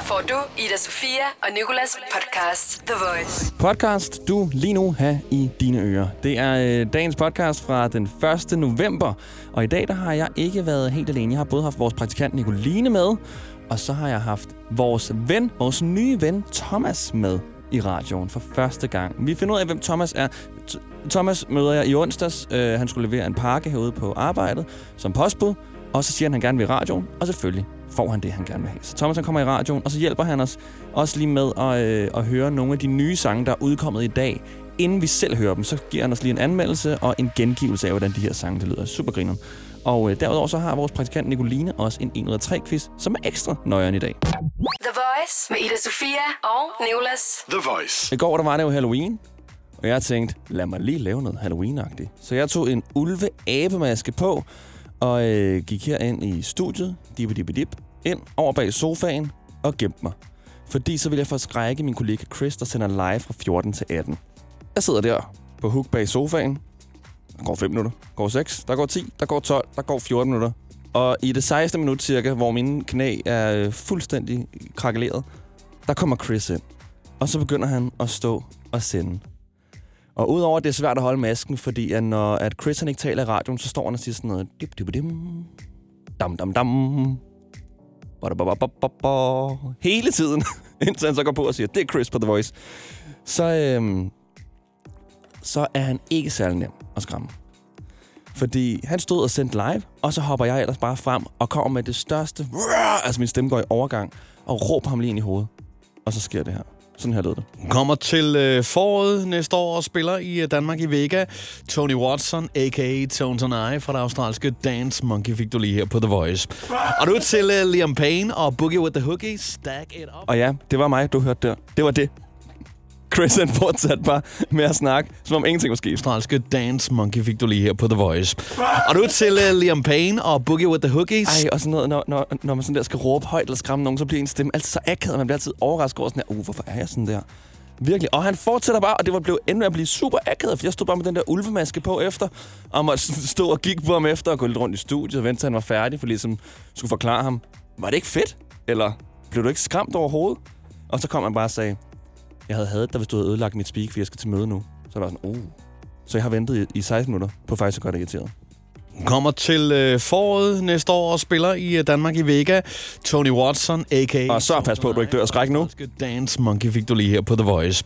Her får du Ida Sofia og Nikolas podcast The Voice. Podcast, du lige nu har i dine ører. Det er øh, dagens podcast fra den 1. november. Og i dag der har jeg ikke været helt alene. Jeg har både haft vores praktikant Nicoline med, og så har jeg haft vores ven, vores nye ven Thomas med i radioen for første gang. Vi finder ud af, hvem Thomas er. T- Thomas møder jeg i onsdags. Uh, han skulle levere en pakke herude på arbejdet som postbud. Og så siger han, at han gerne vil i radioen. Og selvfølgelig får han det, han gerne vil have. Så Thomas han kommer i radioen, og så hjælper han os også lige med at, øh, at høre nogle af de nye sange, der er udkommet i dag. Inden vi selv hører dem, så giver han os lige en anmeldelse og en gengivelse af, hvordan de her sange det lyder. Super griner. Og øh, derudover så har vores praktikant Nicoline også en 1 ud af 3 quiz, som er ekstra nøjeren i dag. The Voice med Ida Sofia og Nikolas. The Voice. I går der var det jo Halloween, og jeg tænkte, lad mig lige lave noget Halloween-agtigt. Så jeg tog en ulve-abemaske på, og øh, gik herind i studiet, dip dip dip, ind over bag sofaen og gemte mig. Fordi så ville jeg få min kollega Chris, der sender live fra 14 til 18. Jeg sidder der på hook bag sofaen. Der går 5 minutter, der går 6, der går 10, der går 12, der går 14 minutter. Og i det 16. minut cirka, hvor mine knæ er fuldstændig krakeleret, der kommer Chris ind. Og så begynder han at stå og sende. Og udover at det er svært at holde masken, fordi at når at Chris han ikke taler i radioen, så står han og siger sådan noget... Dip, dip, dim, dam, dam, dam. Hele tiden, indtil han så går på og siger, det er Chris på The Voice. Så, øhm, så er han ikke særlig nem at skræmme. Fordi han stod og sendte live, og så hopper jeg ellers bare frem og kommer med det største... Altså min stemme går i overgang, og råber ham lige ind i hovedet. Og så sker det her. Sådan her lød det. Kommer til øh, foråret næste år og spiller i øh, Danmark i Vega. Tony Watson, a.k.a. Tone Tonai fra det australske Dance Monkey, fik du lige her på The Voice. Og nu til øh, Liam Payne og Boogie with the Hookie. Stack it up. Og ja, det var mig, du hørte der. Det var det. Chris han fortsatte bare med at snakke, som om ingenting var sket. australske Dance Monkey fik du lige her på The Voice. Og nu til uh, Liam Payne og Boogie with the Hookies. Ej, og sådan noget, når, når, når man sådan der skal råbe højt eller skræmme nogen, så bliver en stemme altid så akavet. Man bliver altid overrasket over sådan her, uh, hvorfor er jeg sådan der? Virkelig. Og han fortsætter bare, og det var blevet endnu at blive super akavet, for jeg stod bare med den der ulvemaske på efter, og måtte stå og kigge på ham efter og gå lidt rundt i studiet og vente til han var færdig, for ligesom skulle forklare ham, var det ikke fedt? Eller blev du ikke skræmt overhovedet? Og så kom han bare og sagde, jeg havde hadet dig, hvis du havde ødelagt mit speak, for jeg skal til møde nu. Så var jeg sådan, oh. Så jeg har ventet i, i 16 minutter på faktisk at gøre det irriteret. Kommer til øh, foråret næste år og spiller i øh, Danmark i Vega. Tony Watson, a.k.a. Og så pas på, at du ikke dør skræk nu. Dance Monkey fik du lige her på The Voice.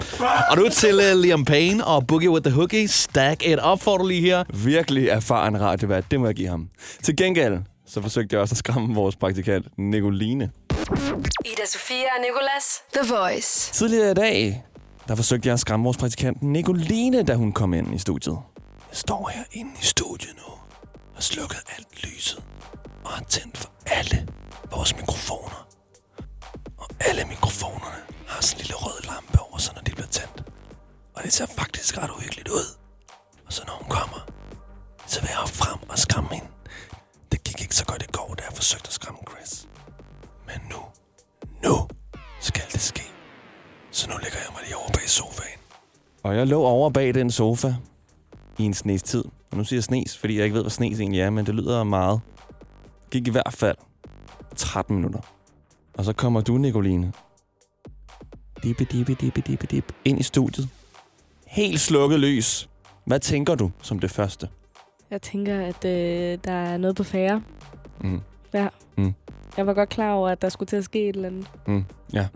Og nu til uh, Liam Payne og Boogie with the Hookie. Stack it up får du lige her. Virkelig erfaren radiovært, det må jeg give ham. Til gengæld, så forsøgte jeg også at skræmme vores praktikant, Nicoline. Ida Sofia og Nicolas. The Voice. Tidligere i dag, der forsøgte jeg at skræmme vores praktikant Nicoline, da hun kom ind i studiet. Jeg står her inde i studiet nu og slukket alt lyset og har tændt for alle vores mikrofoner. Og alle mikrofonerne har sådan en lille rød lampe over sig, når de bliver tændt. Og det ser faktisk ret uhyggeligt ud. Og så når hun kommer, så vil jeg op frem og skræmme hende. Det gik ikke så godt i går, da jeg forsøgte at skræmme Chris. Og jeg lå over bag den sofa i en snes tid. Og nu siger jeg snes, fordi jeg ikke ved, hvad snes egentlig er, men det lyder meget. Gik i hvert fald 13 minutter. Og så kommer du, Nicoline. Dippe, dippe, dippe, dippe, dip. Ind i studiet. Helt slukket lys. Hvad tænker du som det første? Jeg tænker, at øh, der er noget på færre. Mm. Ja. Mm. Jeg var godt klar over, at der skulle til at ske et eller andet. Mm, ja.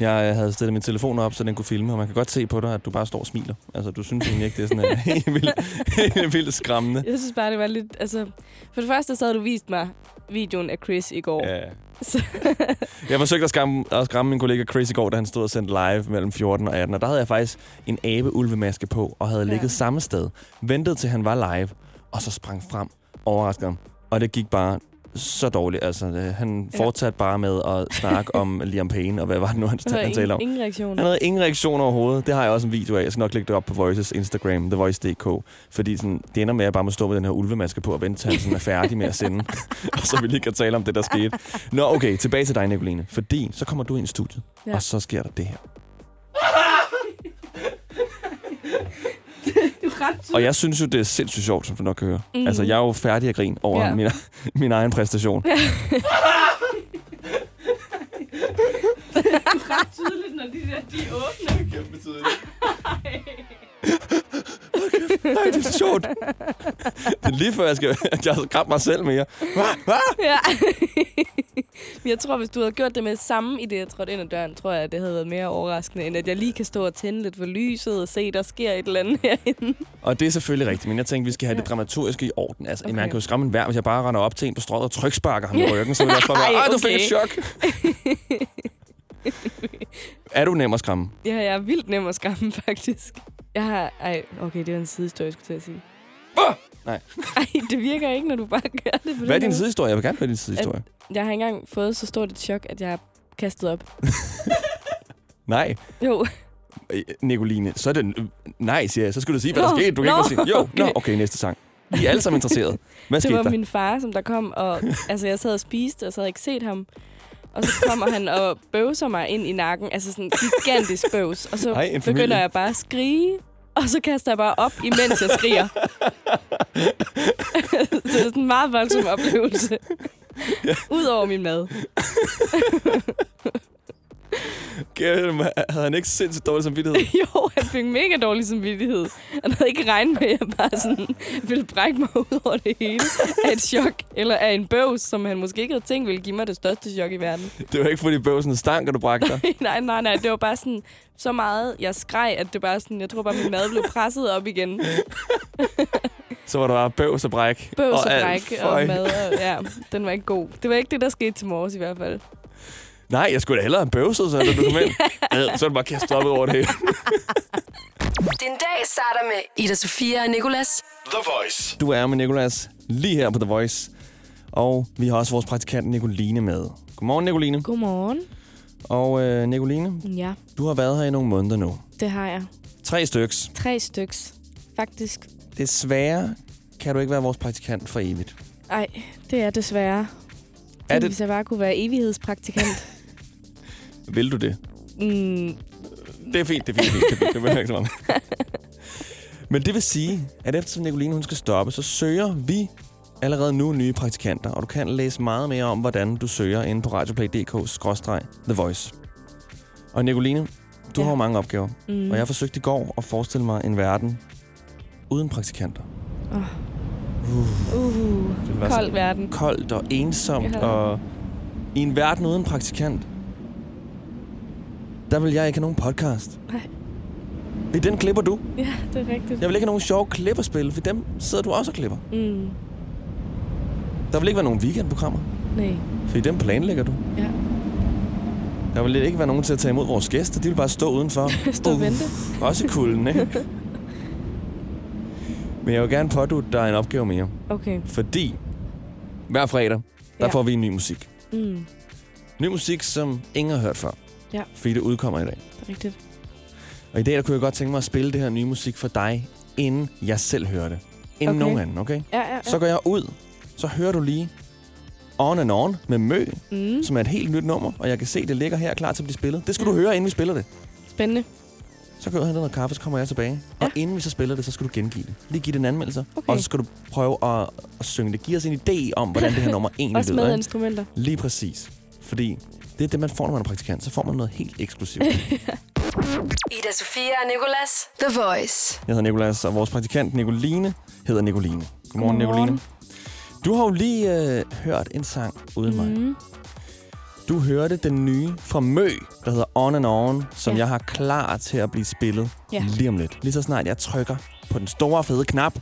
Ja. Jeg havde stillet min telefon op, så den kunne filme, og man kan godt se på dig, at du bare står og smiler. Altså, du synes egentlig ikke, det er sådan helt vildt, vildt skræmmende. Jeg synes bare, det var lidt... Altså, for det første, så havde du vist mig videoen af Chris i går. Ja. Så, Jeg forsøgte at skræmme, at skræmme min kollega Chris i går, da han stod og sendte live mellem 14 og 18. Og der havde jeg faktisk en abe-ulvemaske på, og havde Ja. ligget samme sted. Ventet til han var live, og så sprang frem, overraskede ham. Og det gik bare så dårligt. Altså, øh, han Ja. fortsatte bare med at snakke om Liam Payne, og hvad var det nu, han, han talte om? ingen reaktion. Han havde ingen reaktion overhovedet. Det har jeg også en video af. Jeg skal nok lægge det op på Voices Instagram, TheVoice.dk. Fordi sådan, det ender med, at jeg bare må stå med den her ulvemaske på og vente til han sådan er færdig med at sende. og så vi lige kan tale om det, der skete. Nå, okay, tilbage til dig, Nicoline. Fordi så kommer du ind i studiet, ja. Ja. og så sker der det her. Og jeg synes jo, det er sindssygt sjovt, som du nok kan høre. Mm. Altså, jeg er jo færdig at grine over Ja. min, min egen præstation. ret tydeligt, når de der, de er åbne. Kæmpe tydeligt. Nej, det er så sjovt. Det er lige før, jeg skal jeg skal mig selv mere. Hva? Hva? Ja. Men jeg tror, hvis du havde gjort det med samme i det, jeg trådte ind ad døren, tror jeg, at det havde været mere overraskende, end at jeg lige kan stå og tænde lidt for lyset og se, der sker et eller andet herinde. Og det er selvfølgelig rigtigt, men jeg tænkte, vi skal have det dramaturgiske i orden. Altså, okay. Okay. man kan jo skræmme en vær, hvis jeg bare render op til en på strøget og tryksparker ham i ryggen, så vil jeg også bare være, Ej, du fik okay. et chok. er du nem at skræmme? Ja, jeg er vildt nem at skræmme, faktisk. Jeg har... Ej, okay, det var en sidehistorie, jeg skulle til at sige. Ah! Nej. Ej, det virker ikke, når du bare gør det på Hvad er din måde. sidehistorie? Jeg vil gerne høre din sidehistorie. Jeg har engang fået så stort et chok, at jeg har kastet op. Nej, Jo, øh, Nicoline, så er det... øh, Nej, siger jeg. Så skulle du sige, hvad der Nå, skete. Du kan nå, ikke bare sige, jo, nå, okay. okay, næste sang. Vi er alle sammen interesserede. Hvad det skete var der? min far, som der kom, og altså, jeg sad og spiste, og så havde jeg ikke set ham. Og så kommer han og bøvser mig ind i nakken. Altså sådan gigantisk bøvs. Og så Ej, begynder jeg bare at skrige. Og så kaster jeg bare op, imens jeg skriger. så det er sådan en meget voldsom oplevelse. Udover min mad. Kære, Havde han ikke sindssygt dårlig samvittighed? jo, han fik mega dårlig samvittighed. Han havde ikke regnet med, at jeg bare sådan ville brække mig ud over det hele af et chok. Eller af en bøvs, som han måske ikke havde tænkt ville give mig det største chok i verden. Det var ikke, fordi bøvsen stank, og du brækte dig. nej, nej, nej. Det var bare sådan så meget, jeg skreg, at det bare sådan, jeg tror bare, min mad blev presset op igen. Så var der bare bøvs og bræk. Bøvs og alt. bræk og mad. Og, ja, den var ikke god. Det var ikke det, der skete til morges i hvert fald. Nej, jeg skulle da hellere have bøvset, så du kom ind. Øh, så er det bare kastet op over det hele. Din dag starter med Ida Sofia og Nicolas. The Voice. Du er med Nikolas lige her på The Voice. Og vi har også vores praktikant Nicoline med. Godmorgen, Nicoline. Godmorgen. Og øh, Nicoline, Ja, du har været her i nogle måneder nu. det har jeg. Tre styks. Tre styks. Faktisk. Desværre kan du ikke være vores praktikant for evigt. Ej, det er desværre. Er Tænk, det- Hvis jeg bare kunne være evighedspraktikant. Vil du det? mm, Det er fint, det er fint. Det, er fint, det behøver jeg ikke så meget. Men det vil sige, at eftersom Nicoline hun skal stoppe, så søger vi allerede nu nye praktikanter. Og du kan læse meget mere om, hvordan du søger inde på radioplay.dk-the voice. Og Nicoline, du Ja. har mange opgaver. mm. Og jeg forsøgte i går at forestille mig en verden uden praktikanter. Uh, være kold verden. Koldt og ensomt, Ja. og i en verden uden praktikant, der vil jeg ikke have nogen podcast. Nej. I den klipper du. Ja, det er rigtigt. Jeg vil ikke have nogen sjove klipperspil, for dem sidder du også og klipper. Mm, Der vil ikke være nogen weekendprogrammer, nej. for i dem planlægger du. Ja. Der vil ikke være nogen til at tage imod vores gæster. De vil bare stå udenfor. Stå og vente. Også i kulden, ikke? Men jeg vil gerne pådute dig en opgave mere. Okay. Fordi hver fredag, der Ja. får vi en ny musik. Mm, Ny musik, som ingen har hørt før. Ja. Fordi det udkommer i dag. det er rigtigt. Og i dag der kunne jeg godt tænke mig at spille det her nye musik for dig, inden jeg selv hører det. Inden Okay. nogen anden, okay? Ja, ja, ja. Så går jeg ud, så hører du lige On and On med Mø, Mm, som er et helt nyt nummer, og jeg kan se, det ligger her klar til at blive spillet. Det skal du høre, inden vi spiller det. spændende. Så går jeg hen noget kaffe, så kommer jeg tilbage. Ja. Og inden vi så spiller det, så skal du gengive det. Lige give det en anmeldelse. Okay. Og så skal du prøve at, at synge det. Giv os en idé om, hvordan det her nummer egentlig Også lyder. med ikke? instrumenter. Lige præcis. Fordi det er det, man får, når man er praktikant. Så får man noget helt eksklusivt. Ida Sofia og Nicolas. The Voice. Jeg hedder Nikolas, og vores praktikant Nicoline hedder Nicoline. Godmorgen, Godmorgen. Nicoline. Du har jo lige øh, hørt en sang uden mig. Mm, Du hørte den nye fra Mø, der hedder On and On, som Ja. jeg har klar til at blive spillet Ja. lige om lidt. Lige så snart jeg trykker på den store fede knap,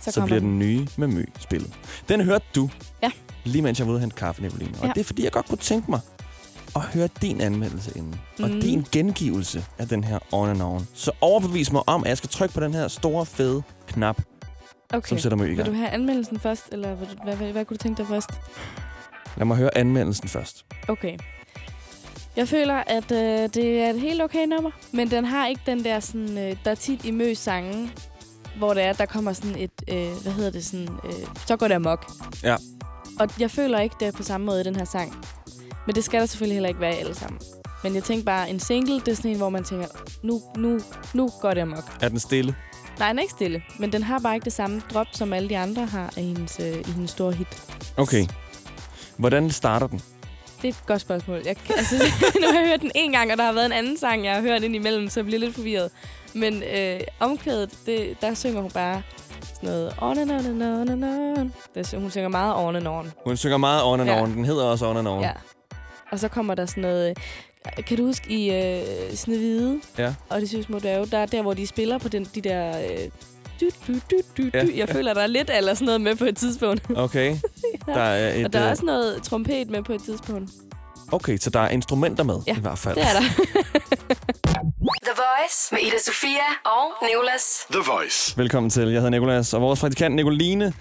så, så bliver den nye med Mø spillet. Den hørte du, Ja. lige mens jeg var ude og hente kaffe, Nicoline. Og Ja. det er fordi, jeg godt kunne tænke mig at høre din anmeldelse inden. Og Mhm. din gengivelse af den her On and On. Så overbevis mig om, at jeg skal trykke på den her store fede knap, Okay. som sætter Mø i Vil gang. du have anmeldelsen først, eller hvad, hvad, hvad, hvad kunne du tænke dig først? Lad mig høre anmeldelsen først. Okay. Jeg føler, at øh, det er et helt okay nummer, men den har ikke den der sådan, øh, der er tit i møs sange, hvor det er, der kommer sådan et, øh, hvad hedder det, sådan, øh, så går det amok. Ja. Og jeg føler ikke det er på samme måde i den her sang. Men det skal der selvfølgelig heller ikke være i alle sammen. Men jeg tænker bare, en single, det er sådan en, hvor man tænker, nu, nu, nu går det amok. Er den stille? Nej, den er ikke stille, men den har bare ikke det samme drop, som alle de andre har i hendes, øh, i hendes store hit. Okay. Hvordan starter den? det er et godt spørgsmål. Jeg, altså, nu har jeg hørt den en gang, og der har været en anden sang, jeg har hørt ind imellem, så jeg bliver lidt forvirret. Men øh, omkvædet, det, der synger hun bare sådan noget on and on and on and on. Det, hun synger meget on and on. Hun synger meget on and Ja. on. Den hedder også on and on. Ja. Og så kommer der sådan noget... øh, Kan du huske i øh, Snevide Ja. og de syge små dværge, der er der, hvor de spiller på den, de der... Øh, du, du, du, du, Ja. ja. Jeg føler, der er lidt eller sådan noget med på et tidspunkt. Okay. Der er et, og der er øh, også noget trompet med på et tidspunkt. Okay, så der er instrumenter med Ja, i hvert fald. Det er der. The Voice med Ida Sofia og Nicolas. The Voice. Velkommen til. Jeg hedder Nikolas, og vores praktikant Nicoline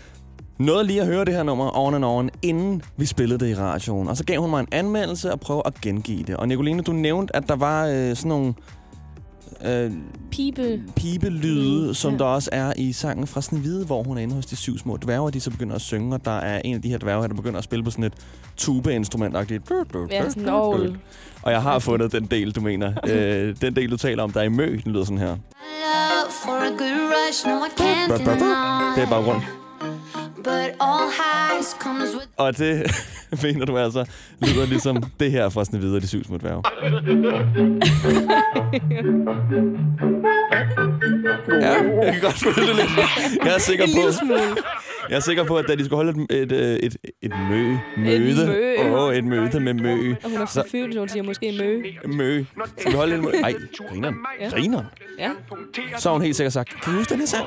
nåede lige at høre det her nummer on and on, inden vi spillede det i radioen. Og så gav hun mig en anmeldelse og prøvede at gengive det. Og Nicoline, du nævnte, at der var øh, sådan nogle øh, Pibe. pibelyde, Mm, som ja. der også er i sangen fra Snevide, hvor hun er inde hos de syv små dværge, og de så begynder at synge, og der er en af de her dværge der begynder at spille på sådan et tubeinstrument-agtigt. Ja, sådan en. Og jeg har fundet den del, du mener. øh, den del, du taler om, der er i mø, den lyder sådan her. Love for a good rush, no I can't Det er bare rundt. But all Og det mener du altså lyder ligesom det her fra Snevide og de syv små dværge. Ja, jeg kan godt føle det lidt. Jeg er sikker på, jeg er sikker på at da de skulle holde et, et, et, et, et mø, møde, mø. Åh, et møde med mø, Og hun er så følelse, hun siger måske mø. mø. Skal vi holde et mø? Ej, grineren. Ja. Grineren. Ja. Så har hun helt sikkert sagt, kan I huske den her sang?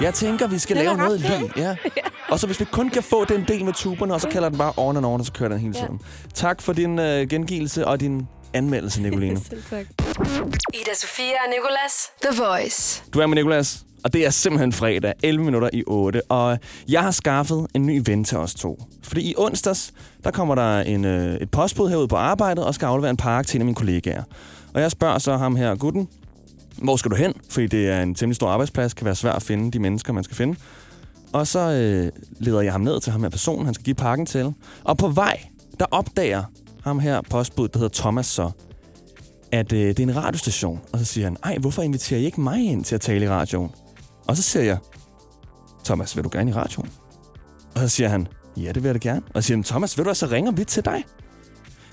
Jeg tænker, vi skal lave noget lige. Ja. Og så hvis vi kun kan få den del med tuberne, og så kalder den bare on and on, og så kører den hele Ja. tiden. Tak for din øh, gengivelse og din anmeldelse, Nicoline. Selv tak. Ida Sofia og Nicolas. The Voice. Du er med Nicolas, og det er simpelthen fredag, 11 minutter i 8. Og jeg har skaffet en ny ven til os to. Fordi i onsdags, der kommer der en, øh, et postbud herude på arbejdet, og skal aflevere en pakke til en af mine kollegaer. Og jeg spørger så ham her, gutten, hvor skal du hen? Fordi det er en temmelig stor arbejdsplads, kan være svært at finde de mennesker, man skal finde. Og så øh, leder jeg ham ned til ham her personen, han skal give pakken til. Og på vej, der opdager ham her postbud, der hedder Thomas så, at øh, det er en radiostation. Og så siger han, ej, hvorfor inviterer I ikke mig ind til at tale i radioen? Og så siger jeg, Thomas, vil du gerne i radioen? Og så siger han, ja, det vil jeg da gerne. Og så siger han, Thomas, vil du altså ringe vi til dig?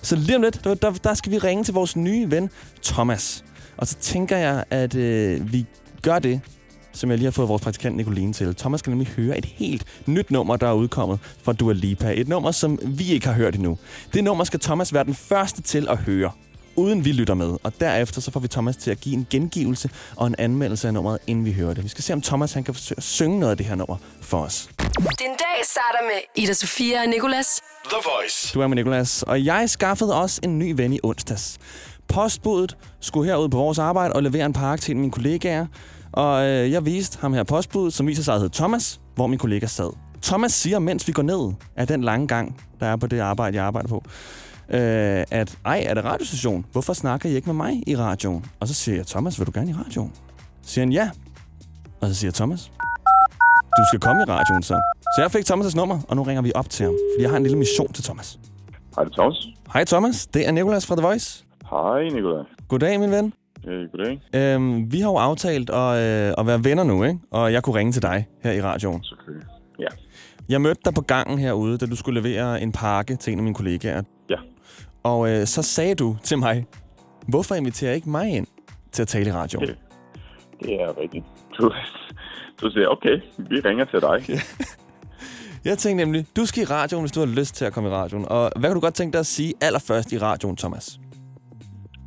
Så lige om lidt, der, der, der skal vi ringe til vores nye ven, Thomas. Og så tænker jeg, at øh, vi gør det, som jeg lige har fået vores praktikant Nicoline til. Thomas skal nemlig høre et helt nyt nummer, der er udkommet fra Dua Lipa. Et nummer, som vi ikke har hørt endnu. Det nummer skal Thomas være den første til at høre, uden vi lytter med. Og derefter så får vi Thomas til at give en gengivelse og en anmeldelse af nummeret, inden vi hører det. Vi skal se, om Thomas han kan forsøge at synge noget af det her nummer for os. Din dag starter med Ida Sofia og Nicolas. The Voice. Du er med Nicolas, og jeg skaffede også en ny ven i onsdags. Postbuddet skulle herud på vores arbejde og levere en pakke til mine kollegaer. Og øh, jeg viste ham her postbuddet, som viser sig at hedde Thomas, hvor min kollega sad. Thomas siger, mens vi går ned af den lange gang, der er på det arbejde, jeg arbejder på, øh, at ej, er det radiostation? Hvorfor snakker I ikke med mig i radioen? Og så siger jeg, Thomas, vil du gerne i radioen? Så siger han ja. Og så siger Thomas, du skal komme i radioen så. Så jeg fik Thomas' nummer, og nu ringer vi op til ham, fordi jeg har en lille mission til Thomas. Hej, Thomas. Hej Thomas, det er Nicolas fra The Voice. Hej, Nikolaj. Goddag, min ven. Øh, goddag. Øhm, vi har jo aftalt at, øh, at være venner nu, ikke? Og jeg kunne ringe til dig her i radioen. Selvfølgelig. Ja. Jeg mødte dig på gangen herude, da du skulle levere en pakke til en af mine kollegaer. Ja. Og øh, så sagde du til mig, hvorfor inviterer jeg ikke mig ind til at tale i radioen? Okay. Det er rigtigt. Du, du siger, okay, vi ringer til dig. Jeg tænkte nemlig, du skal i radioen, hvis du har lyst til at komme i radioen. Og hvad kan du godt tænke dig at sige allerførst i radioen, Thomas?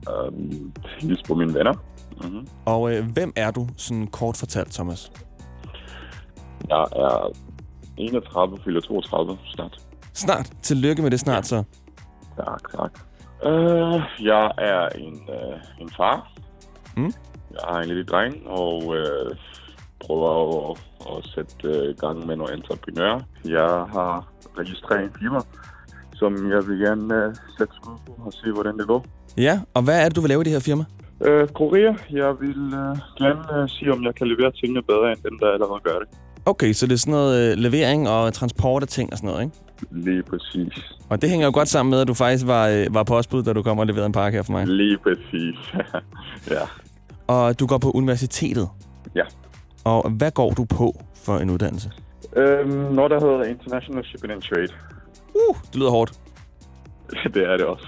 Um, hils på mine venner. Mm-hmm. Og øh, hvem er du, sådan kort fortalt, Thomas? Jeg er 31, fylder 32 snart. Snart. Tillykke med det snart så. Tak, tak. Uh, jeg er en, uh, en far. Mm. Jeg har en lille dreng, og uh, prøver at, at sætte uh, gang med nogle entreprenører. Jeg har registreret en firma, som jeg vil gerne uh, sætte skud på og se, hvordan det går. Ja, og hvad er det, du vil lave i det her firma? Øh, Korea, jeg vil øh, gerne øh, sige, om jeg kan levere tingene bedre, end dem, der allerede gør det. Okay, så det er sådan noget øh, levering og transport af ting og sådan noget, ikke? Lige præcis. Og det hænger jo godt sammen med, at du faktisk var, øh, var postbud, da du kom og leverede en pakke her for mig. Lige præcis. ja. Og du går på universitetet. Ja. Og hvad går du på for en uddannelse? Øhm, noget, der hedder International Shipping and Trade. Uh, det lyder hårdt. det er det også.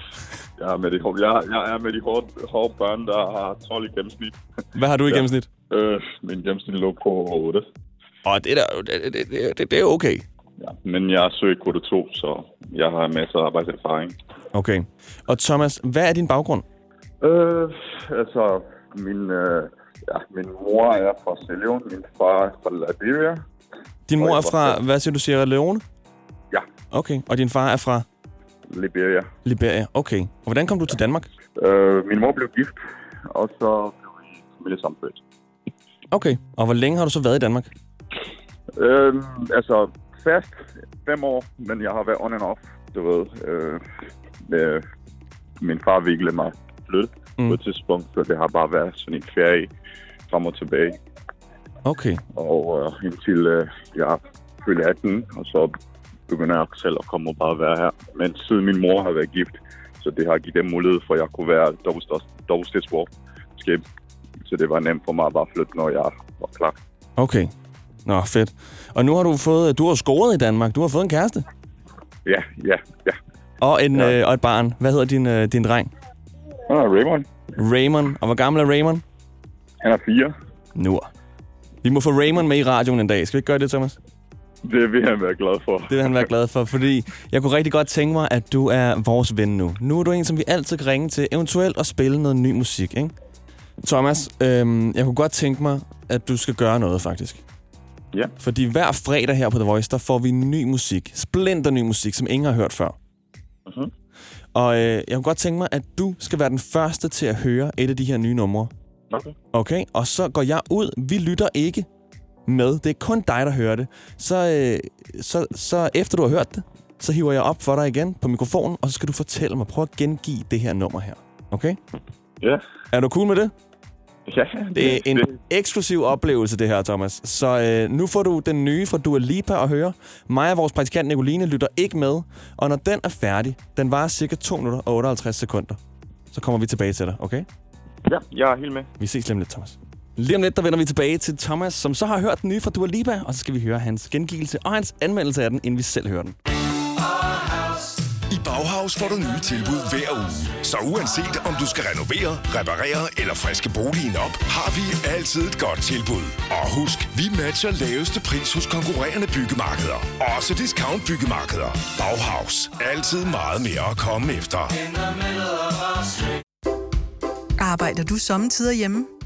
Jeg er med de, jeg, jeg er med de hårde, hårde børn, der har 12 i gennemsnit. Hvad har du i Ja. gennemsnit? Øh, min gennemsnit lå på 8. Og det, der, det, det, det, det, er okay. Ja. Men jeg er søgt kvote 2, så jeg har masser af arbejdserfaring. Okay. Og Thomas, hvad er din baggrund? Øh, altså, min, øh, ja, min mor er fra Sierra Leone, min far er fra Liberia. Din mor er fra, hvad siger du, Sierra Leone? Ja, Okay. Og din far er fra Liberia. Liberia? Okay. Og hvordan kom du til Danmark? Øh, min mor blev gift, og så blev vi familiesammenført. Okay. Og hvor længe har du så været i Danmark? Øh, altså, fast fem år, men jeg har været on and off, du ved. Øh, med, min far ville mig flytte mm. Mm. på et tidspunkt, så det har bare været sådan en ferie frem og tilbage. Okay. Og øh, indtil øh, jeg fyldte 18, og så begynder jeg selv at komme og bare være her. Men siden min mor har været gift, så det har givet dem mulighed for, at jeg kunne være dobbeltstatsborgerskab. Så det var nemt for mig at bare flytte, når jeg var klar. Okay. Nå, fedt. Og nu har du fået, du har scoret i Danmark. Du har fået en kæreste. Ja, ja, ja. Og, en, Ja. øh, og et barn. Hvad hedder din, øh, din dreng? Ah, Raymond, Raymond. Og hvor gammel er Raymond? han er fire. Nu. Vi må få Raymond med i radioen en dag. Skal vi ikke gøre det, Thomas? Det vil han være glad for. Det vil han være glad for, fordi jeg kunne rigtig godt tænke mig, at du er vores ven nu. Nu er du en, som vi altid kan ringe til, eventuelt at spille noget ny musik, ikke? Thomas, øhm, jeg kunne godt tænke mig, at du skal gøre noget, faktisk. Ja. Fordi hver fredag her på The Voice, der får vi ny musik. Splinter ny musik, som ingen har hørt før. Mhm. Og øh, jeg kunne godt tænke mig, at du skal være den første til at høre et af de her nye numre. Okay. Okay? Og så går jeg ud. Vi lytter ikke med. Det er kun dig, der hører det. Så, øh, så, så efter du har hørt det, så hiver jeg op for dig igen på mikrofonen, og så skal du fortælle mig. Prøv at gengive det her nummer her. Okay? Ja, Er du cool med det? ja. Det er en eksklusiv oplevelse, det her, Thomas. Så øh, nu får du den nye fra Dua Lipa at høre. Mig og vores praktikant Nicoline lytter ikke med. Og når den er færdig, den varer cirka 2 minutter og 58 sekunder, så kommer vi tilbage til dig, okay? Ja, jeg er helt med. Vi ses lige lidt, Thomas. Lige om lidt, der vender vi tilbage til Thomas, som så har hørt den nye fra Dua Lipa, og så skal vi høre hans gengivelse og hans anmeldelse af den, inden vi selv hører den. I Bauhaus får du nye tilbud hver uge. Så uanset om du skal renovere, reparere eller friske boligen op, har vi altid et godt tilbud. Og husk, vi matcher laveste pris hos konkurrerende byggemarkeder. Også discount byggemarkeder. Bauhaus. Altid meget mere at komme efter. Arbejder du sommetider hjemme?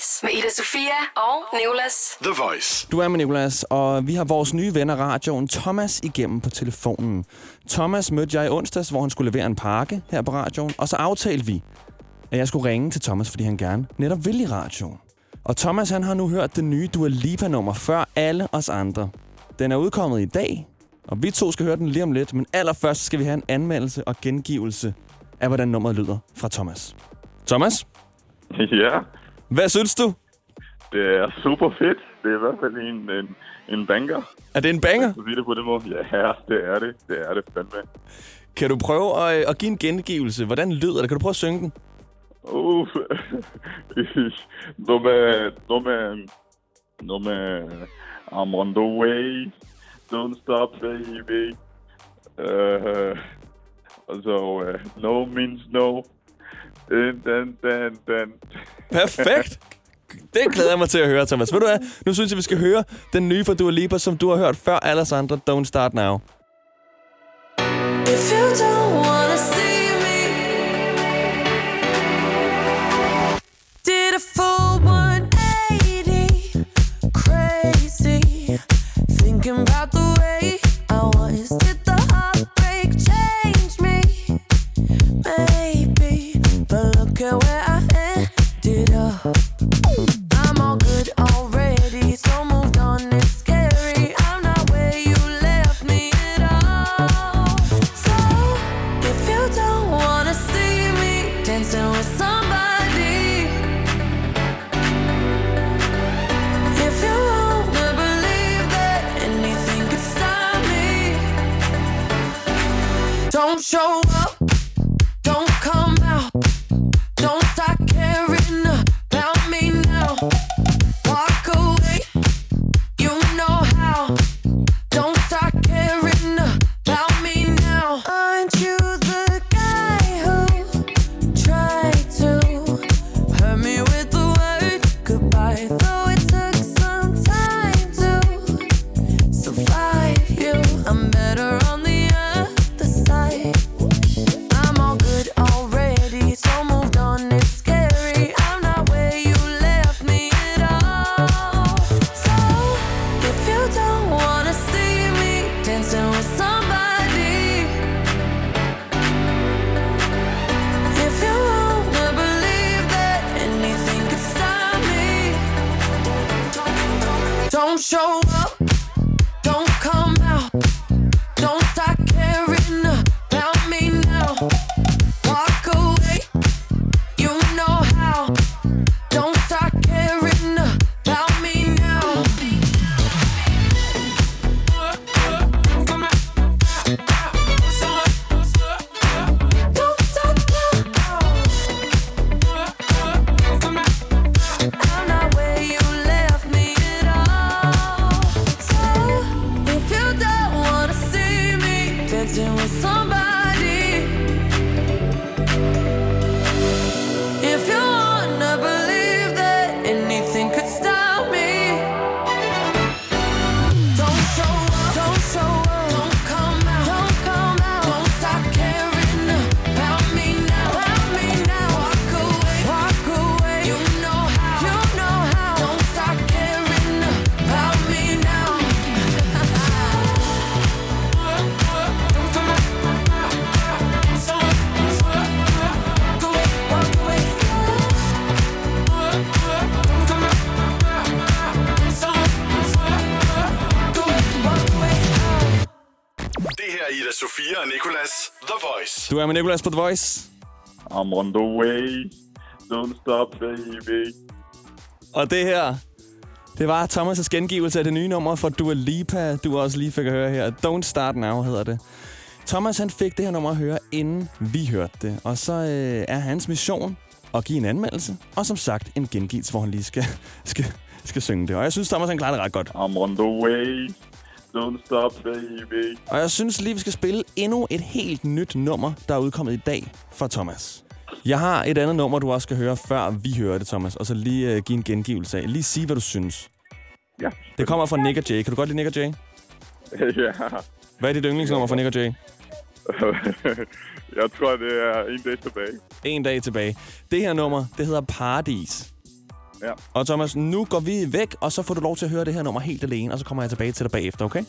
Voice med Ida Sofia og Nicolas. The Voice. Du er med Nicolas, og vi har vores nye ven af radioen, Thomas, igennem på telefonen. Thomas mødte jeg i onsdags, hvor han skulle levere en pakke her på radioen, og så aftalte vi, at jeg skulle ringe til Thomas, fordi han gerne netop vil i radioen. Og Thomas, han har nu hørt det nye Dua Lipa-nummer før alle os andre. Den er udkommet i dag, og vi to skal høre den lige om lidt, men allerførst skal vi have en anmeldelse og gengivelse af, hvordan nummeret lyder fra Thomas. Thomas, Ja, hvad synes du? det er super fedt. Det er i hvert fald en, en, en banger. Er det en banger? Så det på den måde. Ja, det er det. Det er det fandme. Kan du prøve at, at give en gengivelse? Hvordan lyder det? Kan du prøve at synge den? Uh, no man, no man, no man, I'm on the way, don't stop baby. Uh, so, uh, no means no. Dun, dun, dun, dun. Perfekt! Det glæder jeg mig til at høre, Thomas. Ved du hvad? Nu synes jeg, vi skal høre den nye fra Dua Lipa, som du har hørt før alle andre. Don't Start Now. Don't show up, Sofia og Nicolas The Voice. Du er med Nicolas på The Voice. I'm on the way. Don't stop, baby. Og det her, det var Thomas' gengivelse af det nye nummer fra Dua Lipa, du også lige fik at høre her. Don't Start Now hedder det. Thomas han fik det her nummer at høre, inden vi hørte det. Og så øh, er hans mission at give en anmeldelse, og som sagt en gengivelse, hvor han lige skal, skal, skal synge det. Og jeg synes, Thomas han klarer det ret godt. I'm on the way. Don't stop, baby. Og jeg synes lige, vi skal spille endnu et helt nyt nummer, der er udkommet i dag fra Thomas. Jeg har et andet nummer, du også skal høre, før vi hører det, Thomas. Og så lige uh, give en gengivelse af. Lige sige, hvad du synes. Ja. Det kommer fra Nick og Jay. Kan du godt lide Nick og Jay? ja. Hvad er dit yndlingsnummer fra Nick og Jay? Jeg tror, det er en dag tilbage. En dag tilbage. Det her nummer, det hedder Paradis. Ja. Og Thomas, nu går vi væk, og så får du lov til at høre det her nummer helt alene, og så kommer jeg tilbage til dig bagefter, okay?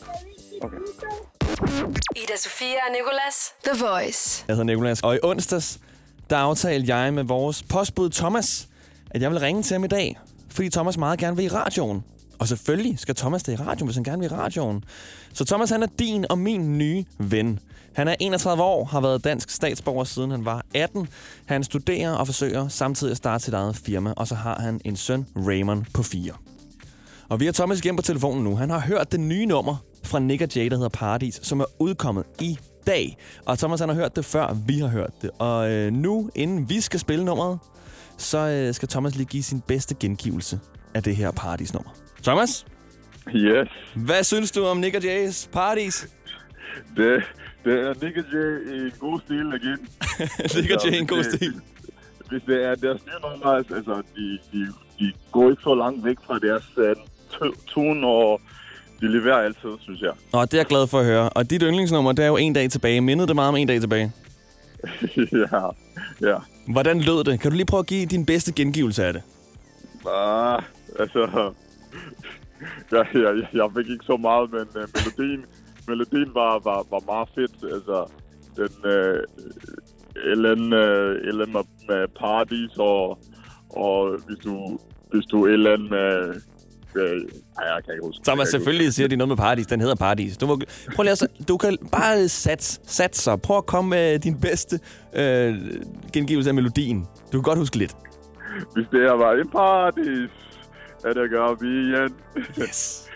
Ida Sofia og Nicolas. The Voice. Jeg hedder Nicolas, og i onsdags, der aftalte jeg med vores postbud Thomas, at jeg vil ringe til ham i dag, fordi Thomas meget gerne vil i radioen. Og selvfølgelig skal Thomas det i radioen, hvis han gerne vil i radioen. Så Thomas han er din og min nye ven. Han er 31 år, har været dansk statsborger siden han var 18. Han studerer og forsøger samtidig at starte sit eget firma, og så har han en søn, Raymond, på 4. Og vi har Thomas igen på telefonen nu. Han har hørt det nye nummer fra Nick og Jay, der hedder Paradis, som er udkommet i dag. Og Thomas han har hørt det før, vi har hørt det. Og øh, nu, inden vi skal spille nummeret, så øh, skal Thomas lige give sin bedste gengivelse af det her Paradis-nummer. Thomas? Yes. Hvad synes du om Nick og Jays Paradis? Det, det er Nick Jay i en god stil igen. Nick Jay i en god stil. Hvis det er deres nye nummer, altså, de, de, de går ikke så langt væk fra deres uh, to- tone, og de leverer altid, synes jeg. Nå, det er jeg glad for at høre. Og dit yndlingsnummer, det er jo en dag tilbage. Mindede det meget om en dag tilbage? ja, ja. Hvordan lød det? Kan du lige prøve at give din bedste gengivelse af det? Ah, altså... Jeg, jeg, jeg fik ikke så meget, men uh, melodien, melodien var, var, var meget fedt. Altså, den øh, andet, øh, andet med, med paradis, og, og hvis du, hvis du andet med... Øh, ej, jeg kan ikke huske. Thomas, selvfølgelig siger de noget med paradis. Den hedder paradis. Du, må, prøv lige at, du kan bare sats, sats sig. Prøv at komme med din bedste øh, gengivelse af melodien. Du kan godt huske lidt. Hvis det her var en paradis, er det gør vi igen. Yes.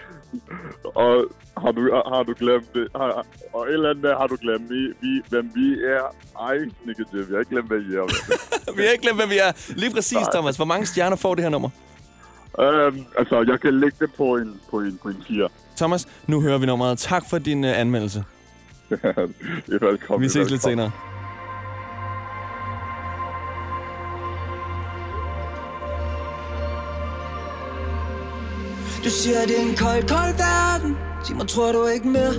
Og har du, har du glemt det? Har, og et eller andet der har du glemt, vi, vi, hvem vi er. Ej, Snikketil, vi har ikke glemt, hvad I er. vi har ikke glemt, hvem vi er. Lige præcis, Thomas. Hvor mange stjerner får det her nummer? øhm, altså, jeg kan lægge det på en, på en, på en 4. Thomas, nu hører vi nummeret. Tak for din uh, anmeldelse. det er velkommen. Vi ses lidt senere. Du siger, det er en kold, kold verden Sig mig, tror du ikke mere?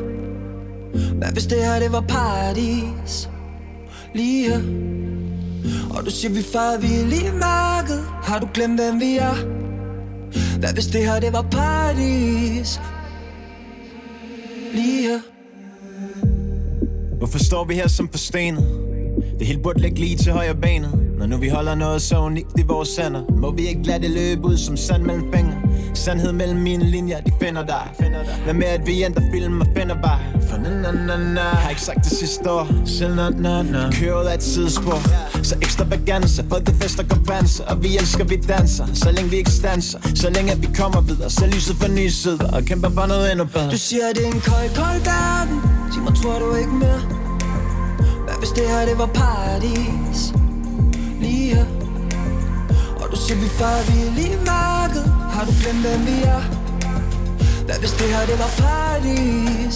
Hvad hvis det her, det var paradis? Lige her Og du siger, vi farer vi lige mørket Har du glemt, hvem vi er? Hvad hvis det her, det var paradis? Lige her Hvorfor står vi her som forstenet? Det hele burde ligge lige til højre benet Når nu vi holder noget så unikt i vores sender Må vi ikke lade det løbe ud som sand mellem fingre Sandhed mellem mine linjer, de finder dig. Hvad med at vi ændrer film og finder bare For na na na na. Har ikke sagt det sidste år. Selv na na na. Kører ud af et sidespor. Så ekstravaganza Folkefester fester kompanser. Og vi elsker vi danser. Så længe vi ikke stanser. Så længe at vi kommer videre. Så lyset for nye sider. Og kæmper for noget endnu bedre. Du siger, det er en kold, kold verden. Sig mig, tror du ikke mere? Hvad hvis det her, det var paradis? Lige her. Og du siger, vi farer vild lige mærket Har du glemt, hvem vi er? Hvad hvis det her, det var paradis?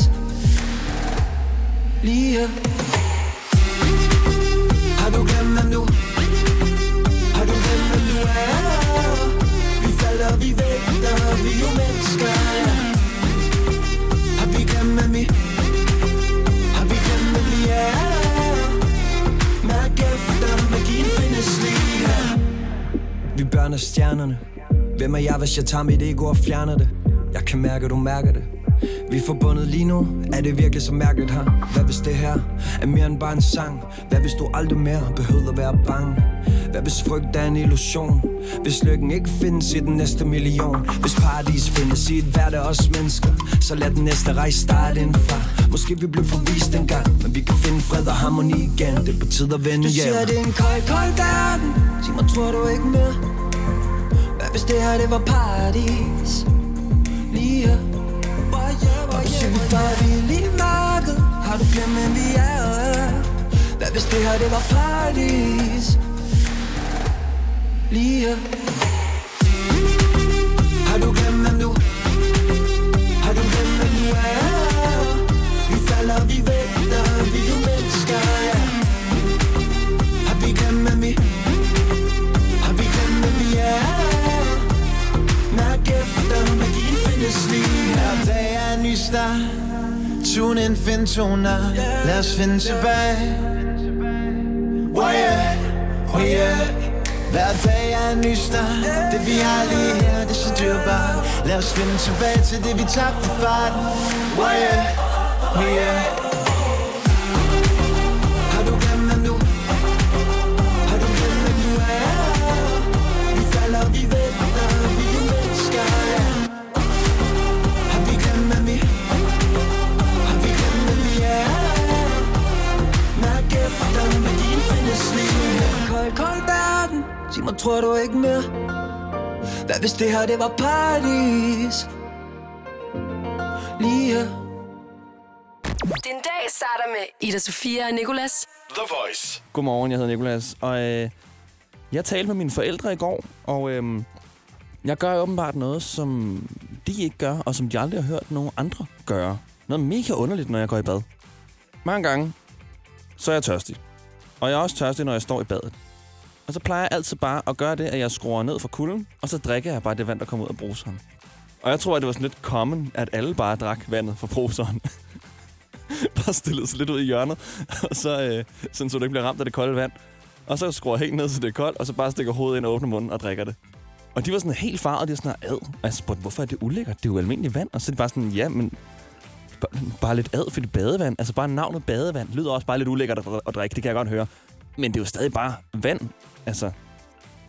Lige her Har du glemt, hvem du Har du glemt, hvem du er? Vi falder, vi vægter, vi er jo mennesker, Har vi glemt, hvem vi Af stjernerne Hvem er jeg, hvis jeg tager mit ego og fjerner det? Jeg kan mærke, du mærker det Vi er forbundet lige nu Er det virkelig så mærkeligt her? Hvad hvis det her er mere end bare en sang? Hvad hvis du aldrig mere behøver at være bange? Hvad hvis frygt er en illusion? Hvis lykken ikke findes i den næste million Hvis paradis findes i et hvert af os mennesker Så lad den næste rejse starte indfra Måske vi blev forvist en gang Men vi kan finde fred og harmoni igen Det er på tide at vende Du siger, hjem det er en kold, kold verden Sig mig, tror du ikke mere? Hvis det her, det var paradis? Lige her Og du siger, vi farer vild i mørket Har du glemt, hvem vi er? Hvad hvis det her, det var paradis? Lige her Har du glemt, hvem du Har du glemt, hvem du er? Vi falder, vi Tune in, find toner Lad os finde tilbage. Oh yeah, oh yeah. Hver dag er en ny start. Det vi har lige her, det er så dyrbart. Lad os finde tilbage til det vi tabte farten. Oh yeah, oh yeah. Tror du ikke mere? Hvad hvis det her, det var paradis? Lige her Den dag starter med Ida Sofia og Nicolas. The Voice. Godmorgen, jeg hedder Nikolas, og øh, jeg talte med mine forældre i går, og øh, jeg gør åbenbart noget, som de ikke gør, og som de aldrig har hørt nogen andre gøre. Noget mega underligt, når jeg går i bad. Mange gange, så er jeg tørstig. Og jeg er også tørstig, når jeg står i badet. Og så plejer jeg altid bare at gøre det, at jeg skruer ned for kulden, og så drikker jeg bare det vand, der kommer ud af bruseren. Og jeg tror, at det var sådan lidt common, at alle bare drak vandet fra bruseren. bare stillede sig lidt ud i hjørnet, og så, øh, sådan, så du ikke bliver ramt af det kolde vand. Og så skruer jeg helt ned, så det er koldt, og så bare stikker hovedet ind og åbner munden og drikker det. Og de var sådan helt farvet, de var sådan, ad. Og jeg spurgte, hvorfor er det ulækkert? Det er jo almindeligt vand. Og så er det bare sådan, ja, men Bare- Bare lidt ad for det badevand. Altså bare navnet badevand lyder også bare lidt ulækkert at, at drikke, det kan jeg godt høre. Men det er jo stadig bare vand. Altså.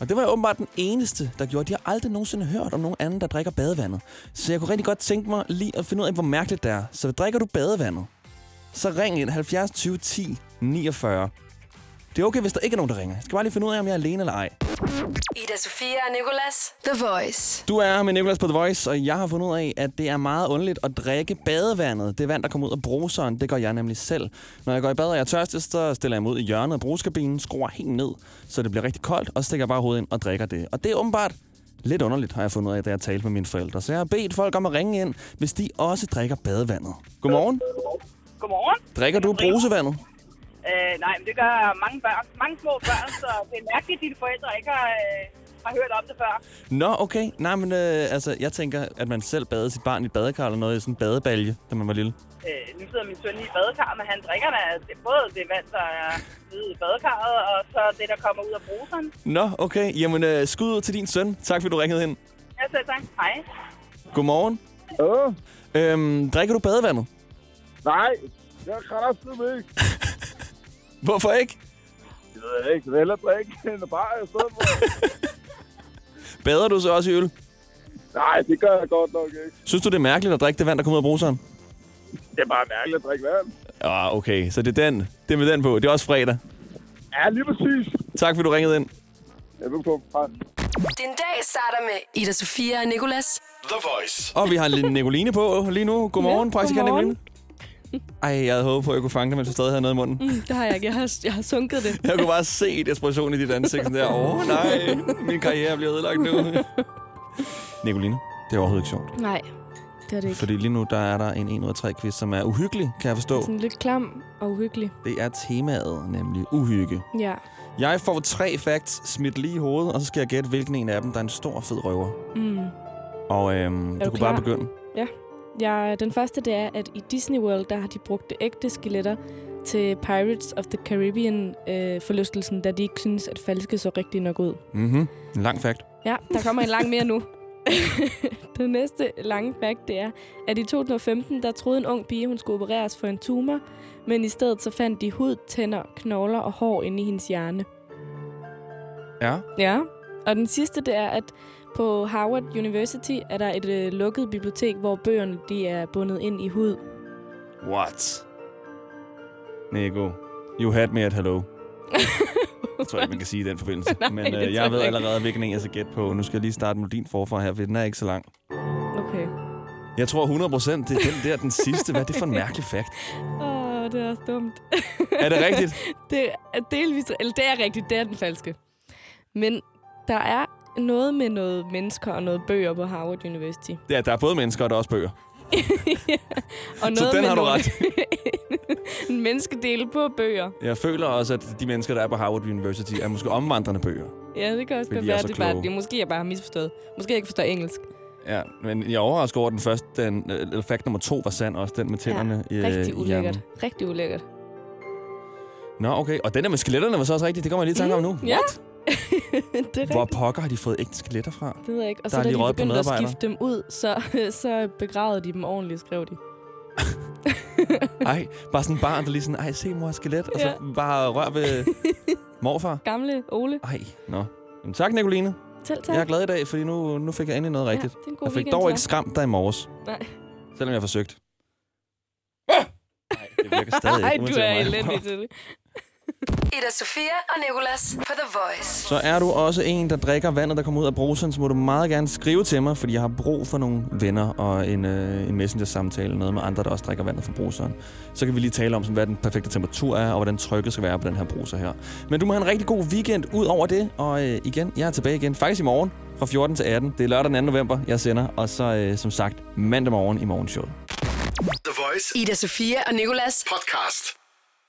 Og det var jeg åbenbart den eneste, der gjorde. De har aldrig nogensinde hørt om nogen anden, der drikker badevandet. Så jeg kunne rigtig godt tænke mig lige at finde ud af, hvor mærkeligt det er. Så drikker du badevandet, så ring ind 70 20 10 49. Det er okay, hvis der ikke er nogen, der ringer. Jeg skal bare lige finde ud af, om jeg er alene eller ej. Ida Sofia og Nicolas. The Voice. Du er her med Nicolas på The Voice, og jeg har fundet ud af, at det er meget underligt at drikke badevandet. Det vand, der kommer ud af bruseren, det gør jeg nemlig selv. Når jeg går i bad og jeg er tørstig, så stiller jeg mig ud i hjørnet af bruskabinen, skruer helt ned, så det bliver rigtig koldt, og så stikker jeg bare hovedet ind og drikker det. Og det er åbenbart lidt underligt, har jeg fundet ud af, da jeg talte med mine forældre. Så jeg har bedt folk om at ringe ind, hvis de også drikker badevandet. Godmorgen. Godmorgen. Drikker du brusevandet? Øh, nej, men det gør mange børn. Mange små børn, så det er mærkeligt, at dine forældre ikke har, øh, har hørt om det før. Nå, okay. Nej, men øh, altså, jeg tænker, at man selv badede sit barn i et badekar eller noget i sådan en badebalje, da man var lille. Øh, nu sidder min søn i badekar, men han drikker da det, både det vand, der er nede i badekarret, og så det, der kommer ud af bruseren. Nå, okay. Jamen, øh, skud ud til din søn. Tak, fordi du ringede ind. Ja, selv tak. Hej. Godmorgen. Ja. Øhm, drikker du badevandet? Nej, jeg kan kraftigt ikke. Hvorfor ikke? Det ved jeg ikke. Jeg vil hellere drikke end bare i stedet for. Bader du så også i øl? Nej, det gør jeg godt nok ikke. Synes du, det er mærkeligt at drikke det vand, der kommer ud af bruseren? Det er bare mærkeligt at drikke vand. Ja, okay. Så det er den. Det er med den på. Det er også fredag. Ja, lige præcis. Tak, fordi du ringede ind. Vil på. Din dag starter med Ida Sofia og Nicolas. The Voice. Og vi har en lille Nicoline på lige nu. Godmorgen, Ja, praktikant. Nicoline. Ej, jeg havde håbet på, at jeg kunne fange det, mens du stadig havde noget i munden. Mm, det har jeg ikke. Jeg har, jeg har sunket det. Jeg kunne bare se desperation i dit ansigt. Sådan der, åh oh, nej, min karriere bliver ødelagt nu. Nicoline, det er overhovedet ikke sjovt. Nej, det er det ikke. Fordi lige nu, der er der en 1 ud af 3 quiz, som er uhyggelig, kan jeg forstå. Sådan lidt klam og uhyggelig. Det er temaet, nemlig uhygge. Ja. Jeg får tre facts smidt lige i hovedet, og så skal jeg gætte, hvilken en af dem, der er en stor, fed røver. Mm. Og øhm, du, du kunne klar? bare begynde. Ja. Ja. Den første, det er, at i Disney World, der har de brugt det ægte skeletter til Pirates of the Caribbean øh, da de ikke synes, at falske så rigtig nok ud. Mhm. En lang fact. Ja, der kommer en lang mere nu. Den næste lange fact, det er, at i 2015, der troede en ung pige, hun skulle opereres for en tumor, men i stedet så fandt de hud, tænder, knogler og hår inde i hendes hjerne. Ja. Ja, og den sidste, det er, at på Harvard University er der et øh, lukket bibliotek, hvor bøgerne de er bundet ind i hud. What? Nico, you had me at hello. jeg tror ikke, man kan sige i den forbindelse. Nej, Men øh, jeg ved ikke. allerede, hvilken en jeg skal gætte på. Nu skal jeg lige starte melodien forfra her, for den er ikke så lang. Okay. Jeg tror 100 procent, det er den der, den sidste. Hvad er det for en mærkelig fact? Åh, det er også dumt. Er det rigtigt? det er delvis, eller det er rigtigt, det er den falske. Men der er noget med noget mennesker og noget bøger på Harvard University. Er, der er både mennesker og der er også bøger. Og Så den har du ret. en menneskedel på bøger. Jeg føler også, at de mennesker, der er på Harvard University, er måske omvandrende bøger. Ja, det kan også godt være, så det er bare, det måske jeg bare har misforstået. Måske jeg ikke forstår engelsk. Ja, men jeg er overrasket over, at den første, den, eller fact nummer to var sand, også den med tænderne i, ja, rigtig i ulækkert. hjernen. Rigtig ulækkert. Nå, okay. Og den der med skeletterne var så også rigtigt. Det kommer jeg lige i tanke om nu. Ja, det Hvor pokker har de fået ægte skeletter fra? Det ved jeg ikke. Og Der så er da de begyndte at skifte dem ud, så, så begravede de dem ordentligt, skrev de. Ej, bare sådan en barn, der lige sådan, ej, se mor skelet, og så Ja. bare rør ved morfar. Gamle Ole. Ej, nå. Jamen, tak, Nicoline. Selv tak. Jeg er glad i dag, fordi nu, nu fik jeg endelig noget Ja, rigtigt. det er en god jeg fik weekend dog ikke skræmt dig i morges, Nej. selvom jeg har forsøgt. Nej, det virker stadig Ej, du er elendig til det. Ida Sofia og Nicolas på The Voice. Så er du også en, der drikker vandet, der kommer ud af bruseren, så må du meget gerne skrive til mig, fordi jeg har brug for nogle venner og en, øh, en messenger-samtale, noget med andre, der også drikker vandet fra bruseren. Så kan vi lige tale om, sådan, hvad den perfekte temperatur er, og hvordan trykket skal være på den her bruser her. Men du må have en rigtig god weekend ud over det, og øh, igen, jeg er tilbage igen, faktisk i morgen fra 14 til 18. Det er lørdag den 2. november, jeg sender, og så øh, som sagt mandag morgen i morgenshowet. The Voice Ida Sofia og Nicolas. podcast.